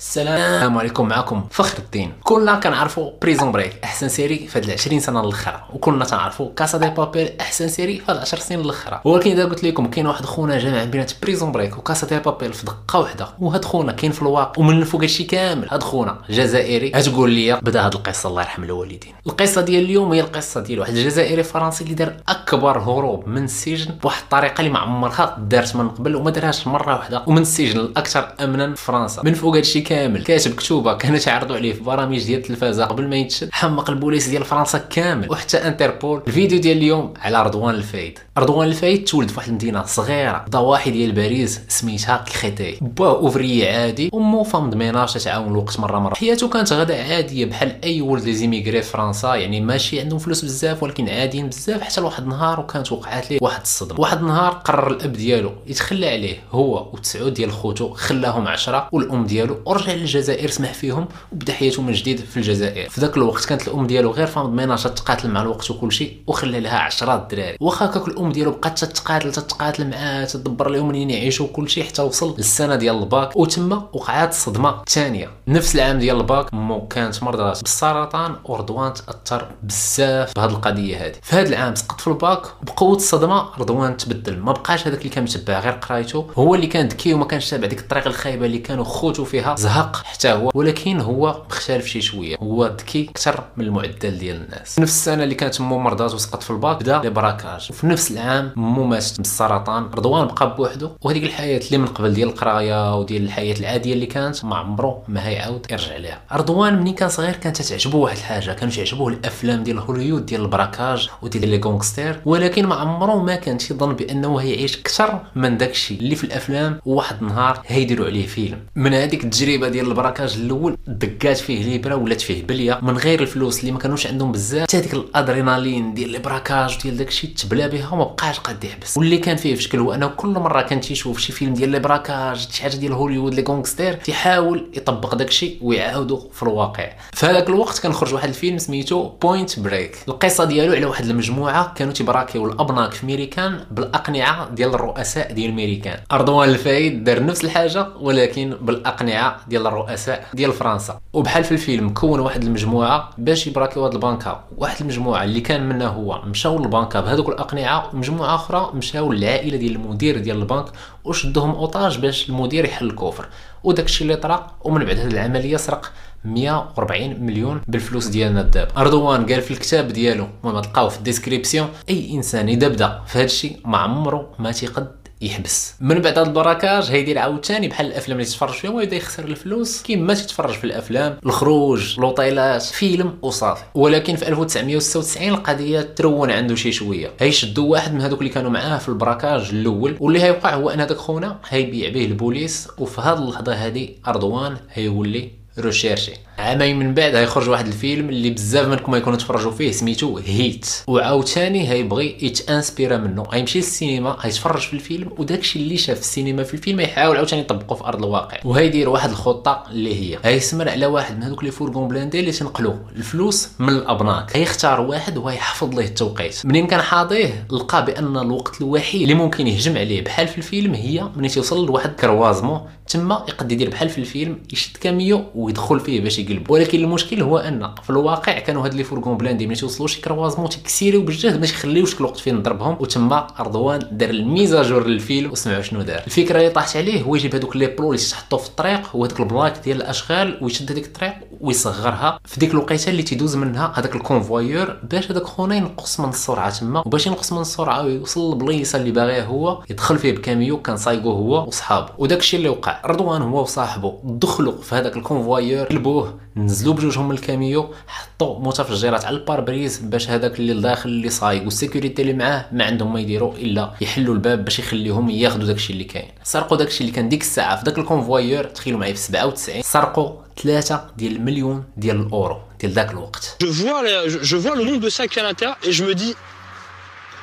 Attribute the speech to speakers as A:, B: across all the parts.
A: السلام عليكم معكم فخر الدين. كلنا كنعرفوا Prison Break أحسن série في هاد 20 سنة الاخرى وكلنا تنعرفوا Casa de Papel أحسن série في هاد 10 سنين الاخرى ولكن إذا قلت لكم كاين واحد خونا جامع بين Prison Break و Casa de Papel في دقة واحدة وهاد خونا كاين في الواقع ومن فوق هادشي كامل هاد خونا جزائري غتقول لي بدا هاد القصة الله يرحم الوالدين. القصة ديال اليوم هي القصة ديال واحد الجزائري فرنسي اللي دار أكبر هروب من السجن بواحد الطريقة اللي ما عمرها دارت من قبل وما دارهاش مرة واحدة ومن السجن الأكثر أمنا في فرنسا. من فوق هادشي كامل. كاتب مكتوبة كانوا تعرضوا عليه في برامج ديال التلفازة قبل ما يتشد. حمق البوليس ديال فرنسا كامل. وحتى انتربول الفيديو ديال اليوم على رضوان الفايد رضوان الفايد تولد في واحد المدينة صغيرة. ضواحي ديال باريس سميتها كريتي باه اوفري عادي. أمه femme de ménage تتعاون الوقت مرة مرة. حياته كانت غدا عادية بحال أي ولد les immigrés في فرنسا. يعني ماشي عندهم فلوس بزاف ولكن عاديين بزاف حتى لواحد النهار وكانت وقعات ليه واحد الصدمة. واحد النهار قرر الأب ديالو يتخلى عليه هو وتسعود ديال خوتو خلاهم عشرة والأم ديالو ورجع للجزائر سمح فيهم وبدا حياته من جديد في الجزائر. في ذاك الوقت كانت الأم ديالو غير femme ménage تقاتل مع الوقت وكل شيء وخلى لها عشرة الدراري واخا كاك الأم ديالو بقات تتقاتل تتقاتل معاه تدبر لهم منين يعيشوا وكل شيء حتى وصل للسنة ديال الباك. وتما وقعات الصدمه الثانية نفس العام ديال الباك مو كانت مرضى بالسرطان ورضوان تأثر بزاف بهذه القضية هذه. في هذا العام سقط في الباك بقوة الصدمه رضوان تبدل. ما بقاش هذاك اللي كان متبع غير قرايته. هو اللي كان ذكي وما كانش تابع ديك الطريقة الخايبة اللي كانوا خوتو فيها. زهق حتى هو ولكن هو مختلف شي شوية. هو ذكي أكثر من المعدل ديال الناس. نفس السنة اللي كانت مو مرضات وسقط في الباك بدأ les braquages وفي نفس العام مو ماتت بالسرطان. رضوان بقى بوحده وهذيك الحياة اللي من قبل ديال القراية وديال الحياة العادية اللي كانت ما عمرو ما هيعاود يرجع لها رضوان ملي كان صغير كانت تعجبه واحد الحاجة. كانوا تعجبوه الأفلام ديال هوليود ديال ال braquage وديال les gangsters. ولكن ما عمرو ما كان يظن بأنه هيعيش أكثر من داكشي اللي في الأفلام وواحد النهار هيديروا عليه فيلم. من هذيك التجربة ديال ال braquage الأول. دقات فيه ليبرة ولات فيه بلية. من غير الفلوس اللي ما كانوش عندهم بزاف. حتى ديك الأدرينالين ديال ال braquage ديال داكشي تبلا بها وما بقاش قاد يحبس. واللي كان فيه في شكل هو انه كل مرة كان تيشوف شي فيلم ديال les braquages شي حاجة ديال هوليوود les gangsters تيحاول يطبق داكشي ويعاودو في الواقع. في هذاك الوقت كان خرج واحد الفيلم سميتو Point Break القصة ديالو على واحد المجموعة كانوا تيبراكيو الأبناك في ميريكان بالأقنعة ديال الرؤساء ديال ميريكان رضوان الفايد دار نفس الحاجة ولكن بالأقنعة ديال الرؤساء ديال فرنسا. وبحال في الفيلم كون واحد المجموعة باش يبراكيو هاد البنكة واحد المجموعة اللي كان منها هو مشاو للبنكة بهذوك الأقنعة ومجموعه أخرى مشاو للعائلة ديال المدير ديال البنك وشدوهم otages باش المدير يحل ال coffre وداك الشيء اللي طرا ومن بعد هذه العملية سرق 140 مليون بالفلوس ديالنا الدابا رضوان قال في الكتاب ديالو المهم تلقاوه في ال description أي إنسان إذا بدا في هذا الشيء ما عمره ما تيقد يحبس. من بعد هذا ال braquage هيدير عاوتاني بحال الأفلام اللي تتفرج فيهم ويبدا يخسر الفلوس. كيما تتفرج في الأفلام الخروج لوطيلات فيلم وصافي. ولكن في 1996 القضية ترون عنده شي شوية. هيشدوا واحد من هذوك اللي كانوا معاه في ال braquage الأول. واللي هيوقع هو أن هذاك خونا هيبيع به البوليس. وفي هذه اللحظة هذه رضوان هيولي recherché عامين من بعد هيخرج واحد الفيلم اللي بزاف منكم يكونوا تفرجوا فيه سميتو Heat وعاوتاني هيبغي يتانسبيرا منه. غيمشي للسينما هيتفرج في الفيلم وداكشي اللي شاف في السينما في الفيلم يحاول عاوتاني يطبقه في أرض الواقع. وهيدير واحد الخطة اللي هي هيسمر على واحد من هذوك les fourgons blindés اللي تنقلوا الفلوس من الأبناك. هيختار واحد وهيحفظ ليه التوقيت. منين كان حاضيه لقى بأن الوقت الوحيد اللي ممكن يهجم عليه بحال في الفيلم هي ملي توصل لواحد croisement تما يقد يدير بحال في الفيلم يشد كاميو ويدخل فيه باش يقلب ولكن المشكل هو أن في الواقع كانوا هاد les fourgons blindés ملي توصلوا شي croisement تيكسيليريو بالجهد باش ما يخليوش الوقت فين نضربهم. وتما رضوان دار ال mise à jour للفيلم وسمعوا شنو دار. الفكرة اللي طاحت عليه هو يجيب هذوك les plots اللي تحطوا في الطريق هو هذاك ال plaque ديال الأشغال ويشد هذيك الطريق ويصغرها في ديك الوقيتة اللي تيدوز منها هذاك ال convoyeur باش هذاك خونا ينقص من السرعة تما. وباش ينقص من السرعة ويوصل للبليصه اللي باغيه هو يدخل فيه بكاميو كان صايقو هو وصحابه وداك الشيء اللي وقع. رضوان هو وصاحبه دخلوا في هذاك ال convoyeur قلبوه نزلوا بجوجهم من الكاميو حطوا متفجرات على ال pare-brise باش هذاك اللي داخل اللي صايق وال sécurité اللي معاه ما عندهم ما يديروا إلا يحلوا الباب باش يخليهم ياخذوا داكشي اللي كاين سرقوا داكشي اللي كان ديك الساعة في داك ال convoyeur تخيلوا معايا في 97 سرقوا 3 ديال المليون ديال الأورو ديال ذاك الوقت
B: le- je, je vois le nombre de sacs à l'intérieur et je me dis,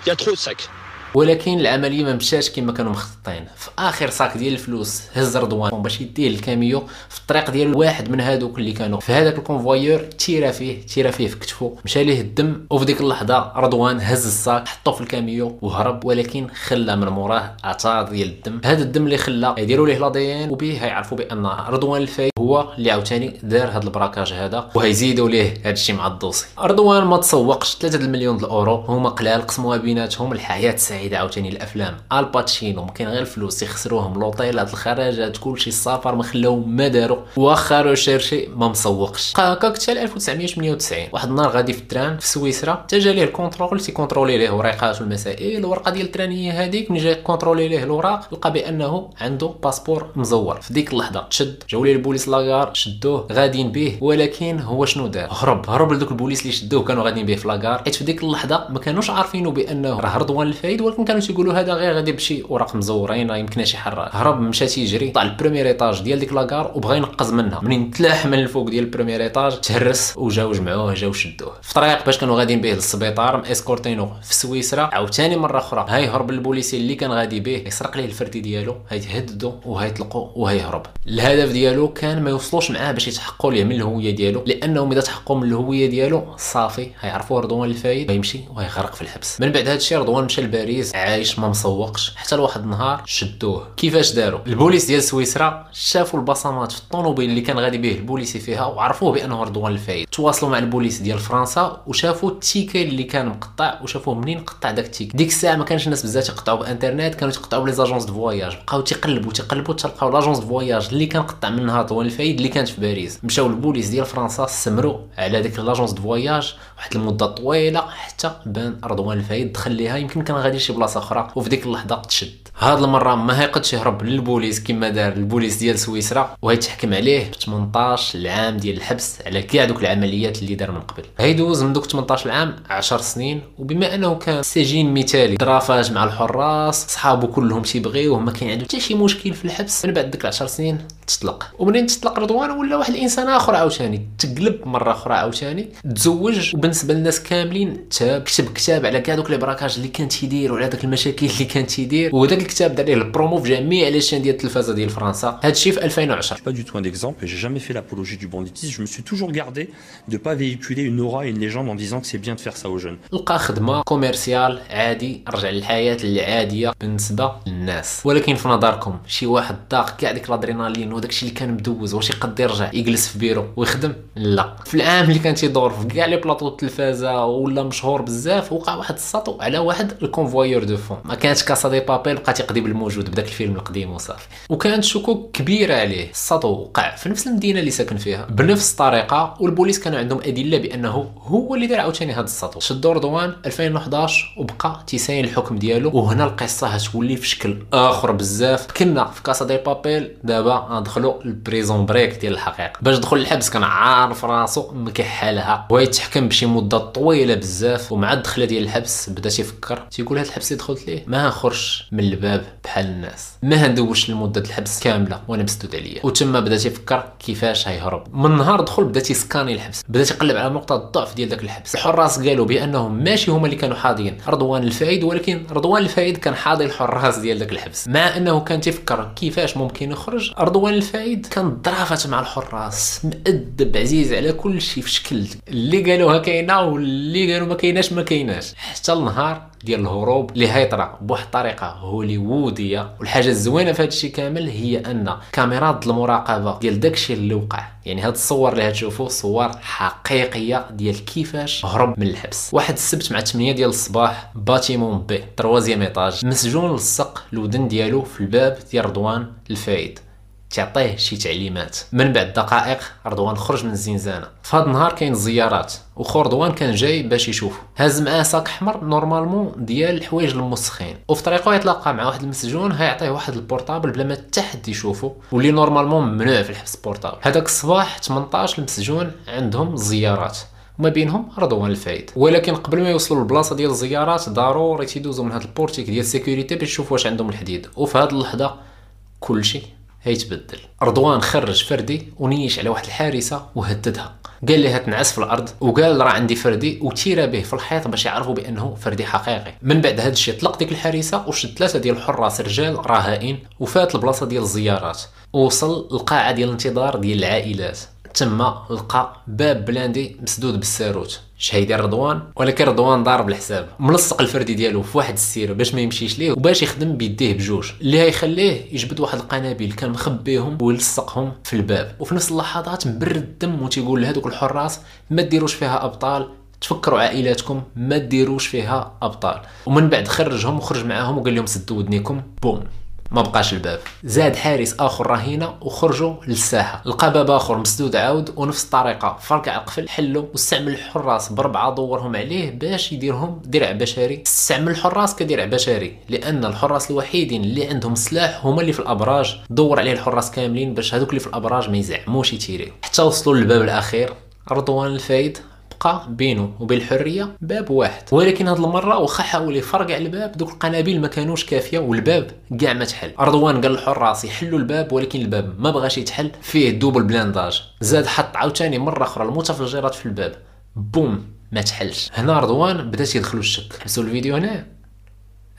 B: il sacs.
A: ولكن العملية ما مشاش كما كانوا مخططين. في آخر صاك ديال الفلوس هز رضوان. باش يديه الكاميو في الطريق ديال واحد من هادوك اللي كانوا. في هذاك ال convoyeur تيرا فيه تيرا فيه في كتفه مشى ليه الدم وفي ديك اللحظة رضوان هز الصاك حطه في الكاميو وهرب. ولكن خلى من موراه اثار ديال الدم. هذا الدم اللي خلى يديروا ليه l'ADN وبه هيعرفوا بأن رضوان الفايد هو اللي عاوتاني دار هذا ال braquage هذا وهيزيدوا ليه هذا الشيء مع ال dossier. رضوان ما تسوقش 3 المليون الأورو. هما قلال قسموها بيناتهم الحياة سعيدة. عاوتاني الأفلام. الباتشينو ما كاين غير الفلوس يخسروهم. لوطيلات الخراجات كلشي السفر ما خلاو ما داروا واخا recherché ما مسوقش. بقى هكاك حتى 1998 واحد النهار غادي في ال train في سويسرا حتى جا ليه ال contrôle تيكونترولي ليه وريقات والمسائل. الورقة ديال الترانية هذيك ملي جا كونترولي ليه الوراق لقى بأنه عنده passeport مزور. في ديك اللحظة تشد جاو ليه البوليس la gare شدوه غاديين به ولكن هو شنو دار؟ هرب. هرب لدوك البوليس اللي شدوه كانوا غاديين به في la gare حيت في ديك اللحظة ما كانوش عارفينه بأنه راه رضوان الفايد ولكن كانوا تيقولوا هذا غير غادي بشي اوراق مزورين يمكن شي حراك هرب مشى تيجري طلع ال premier étage ديال ديك la gare وبغى ينقز منها. منين تلاح من الفوق ديال ال premier étage تهرس وجاو جمعوه جاو شدوه. في طريق باش كانوا غاديين به للسبيطار إسكورتينو في سويسرا عاوتاني مرة أخرى. هاي هرب البوليسي اللي كان غادي به يسرق ليه الفردي ديالو هيتهددوا وهيطلقوا وهيهرب. الهدف ديالو كان ما يوصلوش معاه باش يتحققوا ليه من الهوية ديالو لأنهم إذا تحققوا من الهوية ديالو صافي هيعرفوا رضوان الفايد ويمشي ويغرق في الحبس. من بعد هذا الشيء رضوان مشى لباريس عايش ما مسوقش. حتى لواحد النهار شدوه. كيفاش داروا؟ البوليس ديال سويسرا شافوا البصمات في الطوموبيل اللي كان غادي به البوليسي فيها وعرفوه بأنه رضوان الفايد. تواصلوا مع البوليس ديال فرنسا وشافوا ال ticket اللي كان مقطع وشافوه منين قطع داك ال ticket ديك الساعة ما كانش الناس بزاف يقطعوا بإنترنت كانوا تيقطعوا ب les agences de voyage. بقاو تيقلبوا تيقلبوا تلقاو l'agence de voyage اللي كان قطع منها رضوان الفايد اللي كانت في باريس. مشاو البوليس ديال فرنسا سمروا على ديك l'agence de voyage. واحد المدة طويلة حتى بان رضوان الفايد دخل ليها. يمكن كان غادي شي بلاصة أخرى وفي ديك اللحظة تشد. هاد المرة ما هيقدش يهرب للبوليس كما دار البوليس ديال سويسرا وهيتحكم عليه ب 18 العام ديال الحبس على كاع دوك العمليات اللي دار من قبل. هيدوز من دوك 18 عام 10 سنين وبما أنه كان سجين مثالي درافاج مع الحراس صحابو كلهم تيبغيوه ما كاين عنده حتى شي مشكل في الحبس من بعد ديك 10 سنين تطلق. ومنين تطلق رضوان؟ ولا واحد الإنسان آخر عاوتاني. تقلب مرة أخرى عاوتاني تزوج وبالنسبة للناس كاملين تاب كتب كتاب على كاع دوك les braquages اللي كان تيدير وعلى داك المشاكل اللي كان تيدير وهذاك الكتاب دار ليه البرومو في جميع les chaînes ديال التلفازة ديال فرنسا. هذا الشيء في 2010
B: pas du tout un exemple et j'ai jamais fait l'apologie du banditisme. Je me suis toujours gardé de pas véhiculer une aura et une légende en disant que c'est bien de faire ça aux jeunes.
A: لقى خدمه commercial عادي رجع للحياه العاديه بالنسبة للناس ولكن في نظركم شي واحد ضاق كاع ديك الادرينالين وداك الشيء اللي كان مدوز واش يقدر يرجع يجلس في بيرو ويخدم لا في العام اللي كان تيدور في كاع les plateaux التلفازه ولا مشهور بزاف وقع واحد الساطو على واحد ال convoyeur de fonds ما كانتش كاسا دي بابيل بقى تيقضي بالموجود بداك الفيلم القديم وصافي. وكانت شكوك كبيرة عليه الساطو وقع في نفس المدينة اللي ساكن فيها بنفس الطريقة والبوليس كانوا عندهم أدلة بأنه هو اللي دار عاوتاني هذا الساطو شدوا رضوان 2011 وبقى تيساين الحكم ديالو وهنا القصة هتولي في شكل آخر بزاف. كنا في كاسا دي بابيل دابا غندخلوا ال Prison Break ديال الحقيقة. باش دخل الحبس كان عارف راسو مكحلها ويتحكم بشي مدة طويلة بزاف. ومع الدخلة ديال الحبس بدا تيفكر تيقول هاد الحبس اللي دخلت ليه ما هنخرج من الباب. بحال الناس. ما هندوزش المدة الحبس كاملة وأنا مسدود عليا. وتما بدأ تيفكر كيفاش هيهرب. من نهار دخل بدأ تيسكاني الحبس. بدأ تيقلب على نقطة الضعف ديال داك الحبس. الحراس قالوا بأنهم ماشي هما اللي كانوا حاضين رضوان الفايد ولكن رضوان الفايد كان حاضي الحراس ديال داك الحبس. مع أنه كان تيفكر كيفاش ممكن يخرج رضوان الفايد كان ظرافة مع الحراس. مؤدب عزيز على كل شيء في شكل. اللي قالوها كاينة واللي قالوا ما كايناش ما كايناش. حتى النهار ديال الهروب اللي هيطرا بواحد الطريقة هوليوودية. والحاجة الزوينة في هذا الشيء كامل هي أن كاميرات المراقبة ديال داكشي اللي وقع. يعني هاد الصور اللي هتشوفوا صور حقيقية ديال كيفاش هرب من الحبس. واحد السبت مع 8 ديال الصباح bâtiment B troisième étage. مسجون لصق الودن ديالو في الباب ديال رضوان الفايد. تيعطيه شي تعليمات. من بعد دقائق رضوان خرج من الزنزانة. هذا النهار كاين زيارات وخو رضوان كان جاي باش يشوفه هاز معاه sac احمر normalement ديال الحوايج الموسخين. وفي طريقة يتلاقى مع واحد المسجون هيعطيه واحد البورطابل بلا ما حتى حد يشوفه واللي normalement ممنوع في الحبس portable. هذاك الصباح 18 المسجون عندهم زيارات. وما بينهم رضوان الفايد. ولكن قبل ما يوصلوا للبلاصة ديال الزيارات ضروري تيدوزوا من هذا ال portique ديال ال sécurité باش يشوفوا واش عندهم الحديد. وفي هذه اللحظة كلشي هيتبدل رضوان خرج فردي ونيش على واحد الحارسة وهددها. قال لها نعسي في الأرض وقال راه عندي فردي وتيرا به في الحيط باش يعرفوا بأنه فردي حقيقي. من بعد هذا الشيء طلق ديك الحارسة وشد ثلاثة ديال الحراس رجال رهائن وفات البلاصة ديال الزيارات. ووصل القاعة ديال الانتظار ديال العائلات. تما لقى باب بلاندي مسدود بالساروت. اش رضوان؟ ولكن رضوان ضارب الحساب. ملصق الفردي ديالو في واحد السيره باش ما يمشيش ليه وباش يخدم بيديه بجوج. اللي هيخليه يجبد واحد القنابل كان مخبيهم ويلصقهم في الباب. وفي نفس اللحظات مبرد الدم وتيقول لهذوك الحراس ما ديروش فيها أبطال. تفكروا عائلاتكم. ما ديروش فيها أبطال. ومن بعد خرجهم وخرج معاهم وقال لهم سدوا ودنيكم بوم. ما بقاش الباب. زاد حارس آخر رهينه وخرجوا للساحة. لقى باب آخر مسدود عاود ونفس الطريقة. فرقع القفل حلو واستعمل الحراس بربعة دورهم عليه باش يديرهم درع بشري. استعمل الحراس كدرع بشري لأن الحراس الوحيدين اللي عندهم سلاح هما اللي في الأبراج. دور عليه الحراس كاملين باش هذوك اللي في الأبراج ما يزعموش يتيري. حتى وصلوا للباب الأخير رضوان الفايد بقى بينه وبين الحريه باب واحد. ولكن هاد المرة واخا حاول يفرقع الباب دوك القنابل ما كانوش كافية والباب كاع ما تحل. رضوان قال للحراس يحلوا الباب ولكن الباب ما بغاش يتحل فيه double blindage. زاد حط عاوتاني مرة أخرى المتفجرات في الباب. بوم ما تحلش. هنا رضوان بدا يدخلوا الشك. حبسوا الفيديو هنا؟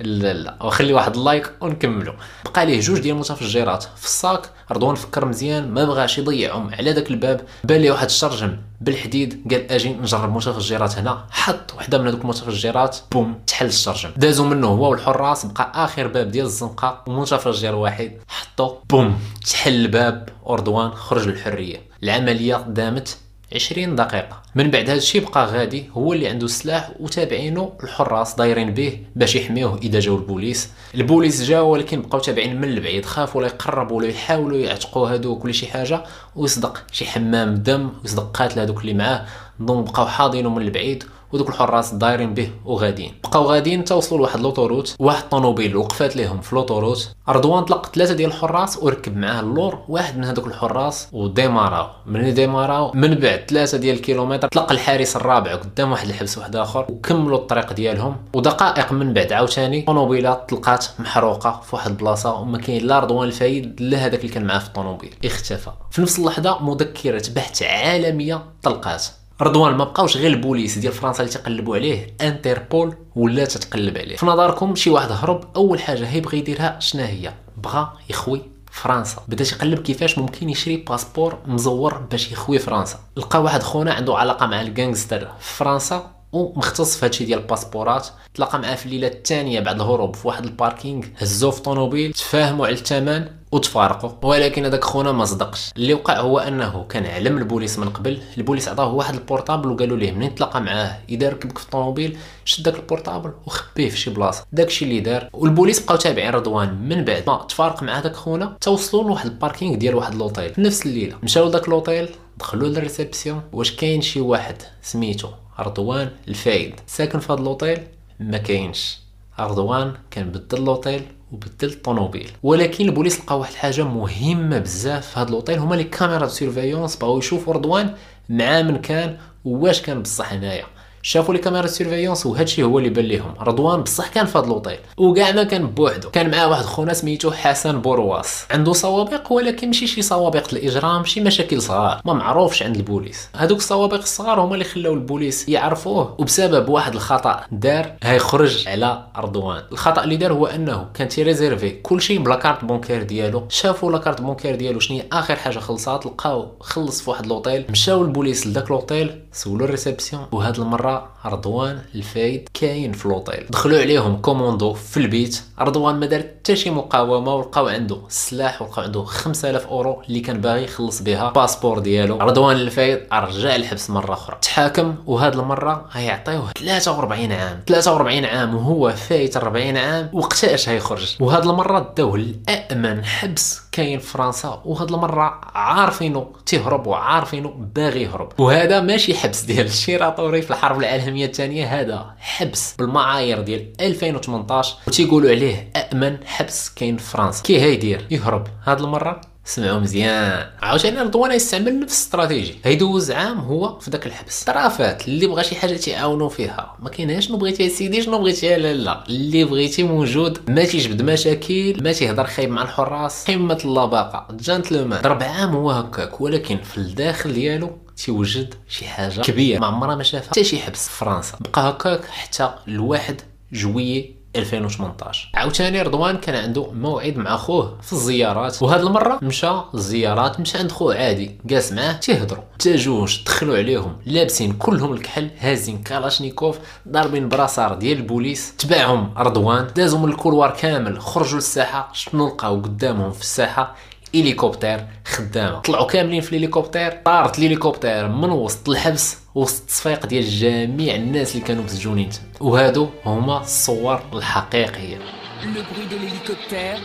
A: لا لا. وخلي واحد ال like ونكملوا بقى ليه جوج ديال المتفجرات في ال sac رضوان فكر مزيان ما بغاش يضيعهم على داك الباب. بان ليه واحد الشرجم بالحديد قال أجي نجرب متفجرات هنا. حط وحدة من هذوك المتفجرات بوم تحل الشرجم. دازوا منه هو والحراس بقى آخر باب ديال الزنقة ومتفجر واحد. حطو بوم تحل الباب. ورضوان خرج للحرية. العملية دامت. 20 دقيقة. من بعد هذا الشيء بقى غادي هو اللي عنده السلاح وتابعينه الحراس دايرين به باش يحميوه إذا جاو البوليس. البوليس جاو ولكن بقاو تابعين من البعيد. خافوا لا يقربوا ولا يحاولوا يعتقوا هذوك ولا شي حاجة. ويصدق شي حمام دم ويصدق قاتل هذوك اللي معاه. إذن بقاو حاضينه من البعيد ودوك الحراس دايرين به وغاديين. بقاو غاديين تا وصلوا لواحد l'autoroute واحد الطوموبيل وقفات لهم في l'autoroute. رضوان طلق ثلاثة ديال الحراس وركب معاه اللور واحد من هذوك الحراس وديماراو. من ديماراو من بعد ثلاثة ديال الكيلومتر طلق الحارس الرابع قدام واحد الحبس واحد آخر وكملوا الطريق ديالهم. ودقائق من بعد عاوتاني طوموبيله طلقات محروقة في واحد البلاصة وما كاين لا رضوان الفايد لا هذاك اللي كان معاه في الطوموبيل. اختفى. في نفس اللحظة مذكرة بحث عالمية طلقات رضوان ما بقاوش غير البوليس ديال فرنسا اللي تيقلبوا عليه انتربول ولات تتقلب عليه. في نظركم شي واحد هرب أول حاجة هيبغي يديرها شنو هي؟ بغى يخوي فرنسا. بدا يقلب كيفاش؟ ممكن يشري passeport مزور باش يخوي فرنسا. لقى واحد خونا عنده علاقة مع ال gangsters في فرنسا ومختص في هادشي ديال الباسبورات. تلاقى معاه في الليلة الثانية بعد الهروب في واحد parking هزوه في طوموبيل تفاهموا على الثمن. وتفارقوا. ولكن هذاك خونا ما صدقش. اللي وقع هو أنه كان علم البوليس من قبل. البوليس عطاه واحد ال portable وقالوا ليه منين تلاقى معاه؟ اذا ركبك في الطوموبيل. شد داك ال portable وخبيه في شي بلاصة. داكشي اللي دار. والبوليس بقاو تابعين رضوان من بعد. ما تفارق مع داك خونا تا وصلوا لواحد ال parking ديال واحد لوطيل. في نفس الليلة. مشاو لذاك l'hôtel دخلوا لل réception. واش كاين شي واحد سميتو رضوان الفايد؟ ساكن في هذا لوطيل؟ ما كاينش. رضوان كان بدل لوطيل وبدل الطوموبيل ولكن البوليس لقى واحد الحاجة مهمة بزاف في هذا l'hôtel هما les caméras de surveillance بغاو يشوفوا رضوان مع من كان واش كان بصح هنايا. شافوا les caméras surveillance وهادشي هو اللي بان لهم رضوان بصح كان في هذا لوطيل وكاع ما كان بوحدو. كان معاه واحد خونا سميتو حسن بورواس. عنده سوابق ولكن ماشي شي سوابق الاجرام شي مشاكل صغار. ما معروفش عند البوليس. هذوك السوابق الصغار هما اللي خلاو البوليس يعرفوه. وبسبب واحد الخطأ دار هيخرج على رضوان. الخطأ اللي دار هو أنه كان تيريزيرفي كلشي ب la carte bancaire ديالو. شافوا la carte bancaire ديالو شنو آخر حاجة خلصات لقاو خلص في واحد لوطيل مشاو البوليس لذاك l'hôtel سولوا ال réception. وهاد المرة رضوان الفايد كاين في لوطيل. دخلوا عليهم commando في البيت. رضوان ما دار حتى شي مقاومة ولقاو عنده السلاح ولقاو عنده 5000 أورو اللي كان باغي يخلص بها passeport ديالو. رضوان الفايد رجع الحبس مرة أخرى. تحاكم وهاد المرة غيعطيوه 43 عام. 43 عام وهو فايت 40 عام وقتاش هيخرج؟ وهاد المرة داوه لامن حبس كاين في فرنسا. وهاد المرة عارفينه تهرب وعارفينه باغي يهرب. وهذا ماشي حبس. ديال الشيراطوري في الحرب العالمية الثانية. هذا حبس بالمعايير ديال 2018 وتيقولوا عليه امن حبس كاين في فرنسا. كي هيدير يهرب. هاد المرة سمعوا مزيان. عاوتاني رضوان يستعمل نفس la stratégie هيدوز عام هو في ذاك الحبس. ظرافة اللي بغى شي حاجة تيعاونوا فيها. ما كايناش شنو بغيتي سيدي؟ شنو بغيتي لا لا. اللي بغيتي موجود ما تيجبد مشاكل ما تيهضر خايب مع الحراس. قمة اللباقه جانتلمان ضرب عام هو هكاك ولكن في الداخل ديالو تيوجد شي حاجة كبيرة. ما عمرها ما شافها. حتى شي حبس. في فرنسا. بقى هكاك حتى الواحد جويي 2018 عاوتاني رضوان كان عنده موعد مع خوه في الزيارات. وهاد المرة مشى الزيارات مشى عند خوه عادي. جالس معاه تيهضروا. تا جوج دخلوا عليهم لابسين كلهم الكحل هازين كالاشنيكوف ضاربين براسار ديال البوليس. تبعهم رضوان. دازوا من الكولوار كامل خرجوا للساحة. شنو لقاو قدامهم في الساحة؟ هليكوبتر خدامه طلعوا كاملين في الهليكوبتر طارت الهليكوبتر من وسط الحبس وسط التصفيق ديال جميع الناس اللي كانوا مسجونين تما وهادو هما الصور الحقيقيه
C: Le bruit de l'hélicoptère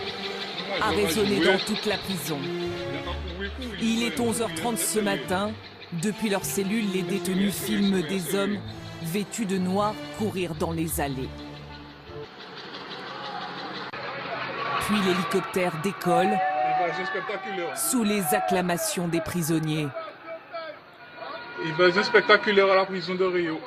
C: a résonné dans toute la prison. Il est 11h30 ce matin. Depuis leur cellule, les détenus filment des hommes vêtus de noir courir dans les allées. Puis l'hélicoptère décolle sous les acclamations des prisonniers.
D: Évasion spectaculaire à la prison de Réau.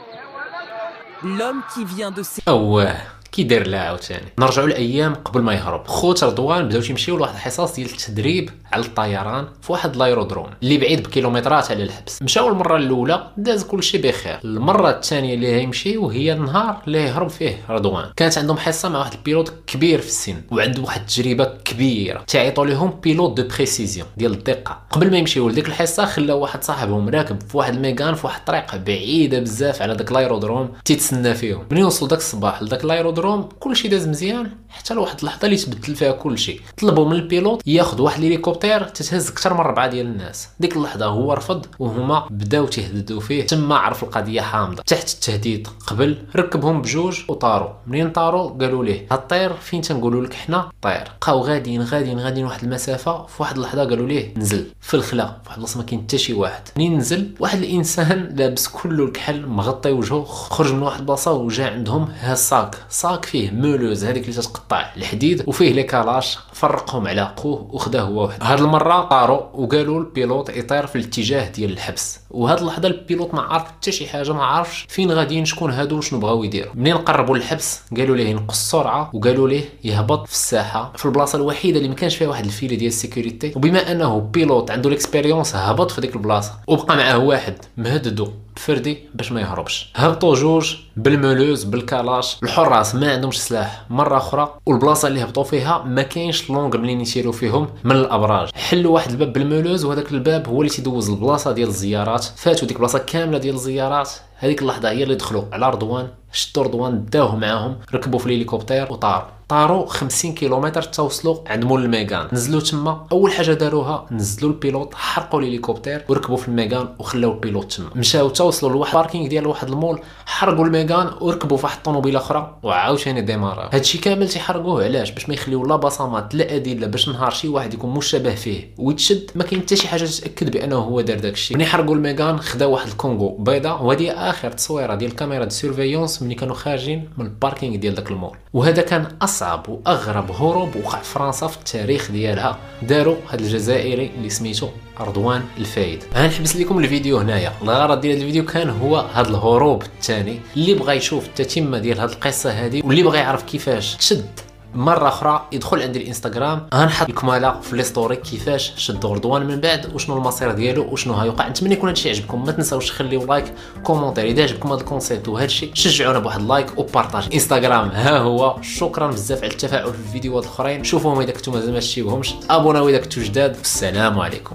C: L'homme qui vient de s'é-
A: اواه كي داير لها عاوتاني نرجعوا لايام قبل ما يهرب خوت رضوان بداو تيمشيو لواحد الحصص ديال التدريب على الطيران في واحد ال aérodrome اللي بعيد بكيلومترات على الحبس. مشاو المره الأولى داز كلشي بخير. المرة الثانية اللي هيمشيو هي النهار اللي يهرب فيه رضوان. كانت عندهم حصة مع واحد ال pilote كبير في السن وعنده واحد التجربة كبيرة. تعيطوا لهم pilote de précision ديال الدقة. قبل ما يمشيو لديك الحصة خلاو واحد صاحبهم راكب في واحد الميغان في واحد الطريق بعيده بزاف على داك ال aérodrome تيتسنى فيهم. ملي وصلوا داك الصباح لداك ال aérodrome كلشي داز مزيان. حتى لواحد اللحظة اللي تبدل فيها كلشي. طلبوا من ال pilote ياخذ واحد الهليكوبتر تتهز أكثر من ربعة ديال الناس. ديك اللحظة هو رفض وهما بداو تيهددوا فيه. تما عرف القضية حامضة. تحت التهديد قبل ركبهم بجوج وطاروا. منين طاروا؟ قالوا ليه. هطير فين تنقولوا لك حنا؟ طير. بقاو غاديين غاديين غاديين واحد المسافة. في واحد اللحظة قالوا ليه نزل. في الخلا. في واحد البلاصة ما كاين حتى شي واحد. منين نزل؟ واحد الإنسان لابس كله الكحل مغطي وجهه خرج من واحد البلاصة وجا عندهم هاز sac. sac فيه meuleuse هذيك اللي تتقطع الحديد وفيه les كالاش فرقهم على خوه وخدا هو وحدة. هاد المرة طاروا وقالوا لل pilote يطير في الاتجاه ديال الحبس. وهاد اللحظة ال pilote ما عارف حتى شي حاجة ما عارفش فين غاديين شكون هادو وشنو بغاو يديروا. منين قربوا للحبس قالوا ليه ينقص السرعه وقالوا ليه يهبط في الساحة. في البلاصة الوحيدة اللي ما كانش فيها واحد ال filet ديال ال sécurité. وبما أنه pilote عنده ال expérience هبط في ديك البلاصة. وبقى معاه واحد مهددو. بفردي باش ما يهربش. هبطوا جوج بال meuleuse بالكالاش الحراس ما عندهمش سلاح. مرة أخرى والبلاصة اللي هبطوا فيها ما كاينش l'angle منين يسيروا فيهم من الأبراج. حلوا واحد الباب بال meuleuse وهذاك الباب هو اللي تيدوز البلاصة ديال الزيارات. فاتوا ديك البلاصه كاملة ديال الزيارات. هذيك اللحظة هي اللي دخلوا على رضوان شدوا رضوان داوه معاهم ركبوا في الهليكوبتر وطاروا. طاروا 50 كيلومتر توصلوا عند مول الميغان. نزلوا تما أول حاجة داروها نزلوا ال pilote حرقوا الهليكوبتر وركبوا في الميغان وخلاو ال pilote تما. مشاو توصلوا لواحد ال parking ديال واحد المول حرقوا الميغان وركبوا في واحد الطوموبيلة أخرى وعاوتاني ديمارا. هادشي كامل تيحرقوه علاش؟ باش ما يخليو لا بصمات لا أدلة باش نهار شي واحد يكون مشابه فيه. ويتشد ما كاين حتى شي حاجة تتاكد بأنه هو دار داكشي. ملي حرقوا الميغان خداو واحد ال Kangoo بيضا وهذه آخر تصويرة ديال ال caméra de surveillance ملي كانوا خارجين من ال parking ديال داك المول. وهذا كان أصعب واغرب هروب وقع فرنسا في التاريخ ديالها. داروا هذا الجزائري اللي سميتو رضوان الفايد. غنحبس لكم الفيديو هنايا. الغرض ديال الفيديو كان هو هذا الهروب الثاني اللي بغى يشوف التتمة ديال هذه القصة هذه واللي بغى يعرف كيفاش تشد مرة أخرى يدخل عندي الإنستغرام غنحط لكم على في les stories كيفاش شدوا رضوان من بعد وشنو المصير ديالو وشنو هيوقع. نتمنى يكون هادشي عجبكم. ما تنساوش تخليو like commentaire. إذا عجبكم هذا ال concept وهادشي شجعونا بواحد like و partage. إنستغرام ها هو. شكرا بزاف على التفاعل في الفيديوهات الأخرين. شوفوهم إذا كنتو مازال ما شفتيوهمش أبوناو إذا كنتو جداد. والسلام عليكم.